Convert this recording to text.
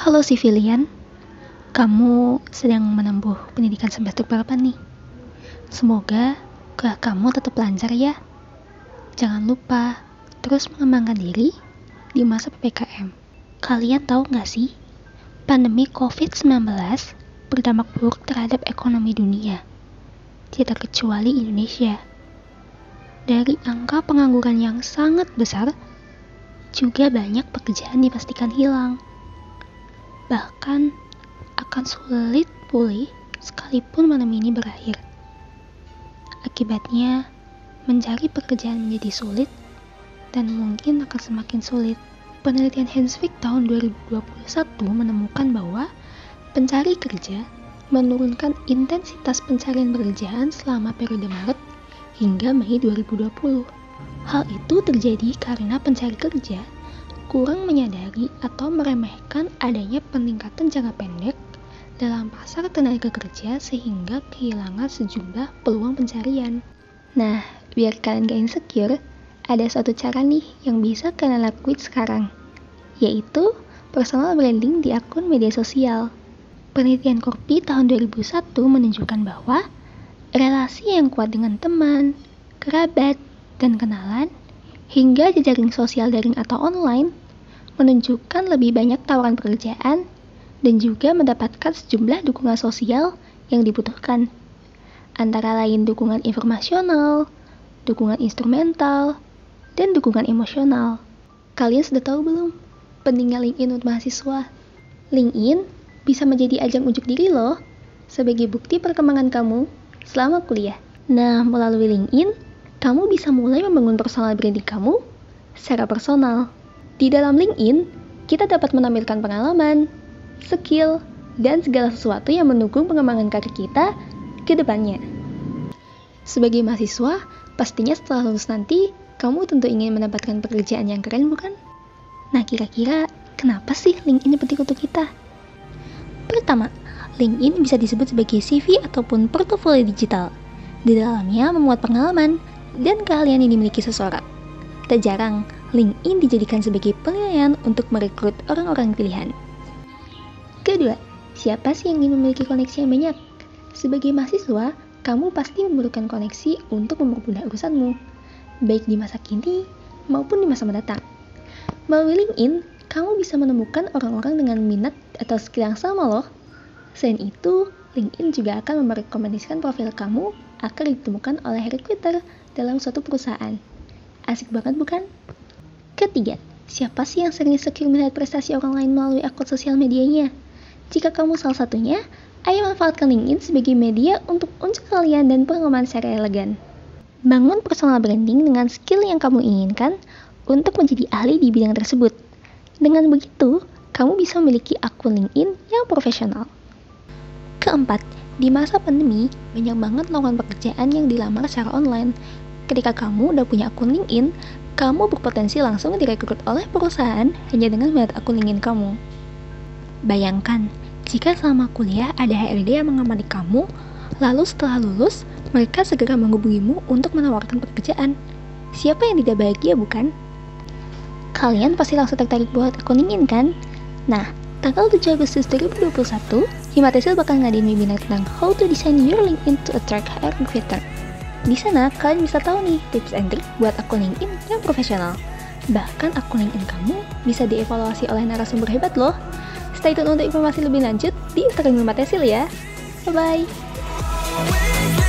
Halo Sivilian, kamu sedang menempuh pendidikan semester berapa nih? Semoga kuliah kamu tetap lancar ya. Jangan lupa terus mengembangkan diri di masa PPKM. Kalian tahu nggak sih, pandemi COVID-19 berdampak buruk terhadap ekonomi dunia, tidak terkecuali Indonesia. Dari angka pengangguran yang sangat besar, juga banyak pekerjaan dipastikan hilang. Bahkan akan sulit pulih sekalipun malam ini berakhir. Akibatnya, mencari pekerjaan menjadi sulit dan mungkin akan semakin sulit. Penelitian Hansvik tahun 2021 menemukan bahwa pencari kerja menurunkan intensitas pencarian pekerjaan selama periode Maret hingga Mei 2020. Hal itu terjadi karena pencari kerja kurang menyadari atau meremehkan adanya peningkatan jangka pendek dalam pasar tenaga kerja sehingga kehilangan sejumlah peluang pencarian. Nah, biar kalian gak insecure, ada suatu cara nih yang bisa kalian lakuin sekarang, yaitu personal branding di akun media sosial. Penelitian Korpi tahun 2001 menunjukkan bahwa relasi yang kuat dengan teman, kerabat, dan kenalan, hingga jejaring sosial daring atau online, menunjukkan lebih banyak tawaran pekerjaan dan juga mendapatkan sejumlah dukungan sosial yang dibutuhkan, antara lain dukungan informasional, dukungan instrumental, dan dukungan emosional. Kalian sudah tahu belum pentingnya LinkedIn untuk mahasiswa? LinkedIn bisa menjadi ajang ujuk diri loh, sebagai bukti perkembangan kamu selama kuliah. Nah, melalui LinkedIn, kamu bisa mulai membangun personal branding kamu secara personal. Di dalam LinkedIn, kita dapat menampilkan pengalaman, skill, dan segala sesuatu yang mendukung pengembangan karir kita ke depannya. Sebagai mahasiswa, pastinya setelah lulus nanti, kamu tentu ingin mendapatkan pekerjaan yang keren, bukan? Nah, kira-kira kenapa sih LinkedIn penting untuk kita? Pertama, LinkedIn bisa disebut sebagai CV ataupun portofolio digital. Di dalamnya memuat pengalaman dan keahlian yang dimiliki seseorang. Tak jarang, LinkedIn dijadikan sebagai penilaian untuk merekrut orang-orang pilihan. Kedua, siapa sih yang ingin memiliki koneksi yang banyak? Sebagai mahasiswa, kamu pasti memerlukan koneksi untuk mempermudah urusanmu, baik di masa kini maupun di masa mendatang. Melalui LinkedIn, kamu bisa menemukan orang-orang dengan minat atau skill yang sama loh. Selain itu, LinkedIn juga akan merekomendasikan profil kamu agar ditemukan oleh recruiter dalam suatu perusahaan. Asik banget bukan? Ketiga, siapa sih yang sering insecure melihat prestasi orang lain melalui akun sosial medianya? Jika kamu salah satunya, ayo manfaatkan LinkedIn sebagai media untuk unjuk kalian dan pengalaman secara elegan. Bangun personal branding dengan skill yang kamu inginkan untuk menjadi ahli di bidang tersebut. Dengan begitu, kamu bisa memiliki akun LinkedIn yang profesional. Keempat, di masa pandemi, banyak banget lowongan pekerjaan yang dilamar secara online. Ketika kamu udah punya akun LinkedIn, kamu berpotensi langsung direkrut oleh perusahaan hanya dengan melihat akun LinkedIn kamu. Bayangkan, jika selama kuliah ada HRD yang mengamati kamu, lalu setelah lulus, mereka segera menghubungimu untuk menawarkan pekerjaan. Siapa yang tidak bahagia, bukan? Kalian pasti langsung tertarik buat akun LinkedIn, kan? Nah, tanggal 7 Agustus 2021, Himatesil bakal ngadain webinar tentang How to Design Your LinkedIn to Attract HR Recruiter. Di sana, kalian bisa tahu nih tips and trick buat akun LinkedIn yang profesional. Bahkan akun LinkedIn kamu bisa dievaluasi oleh narasumber hebat loh. Stay tune untuk informasi lebih lanjut di Instagram Tesil ya. Bye-bye.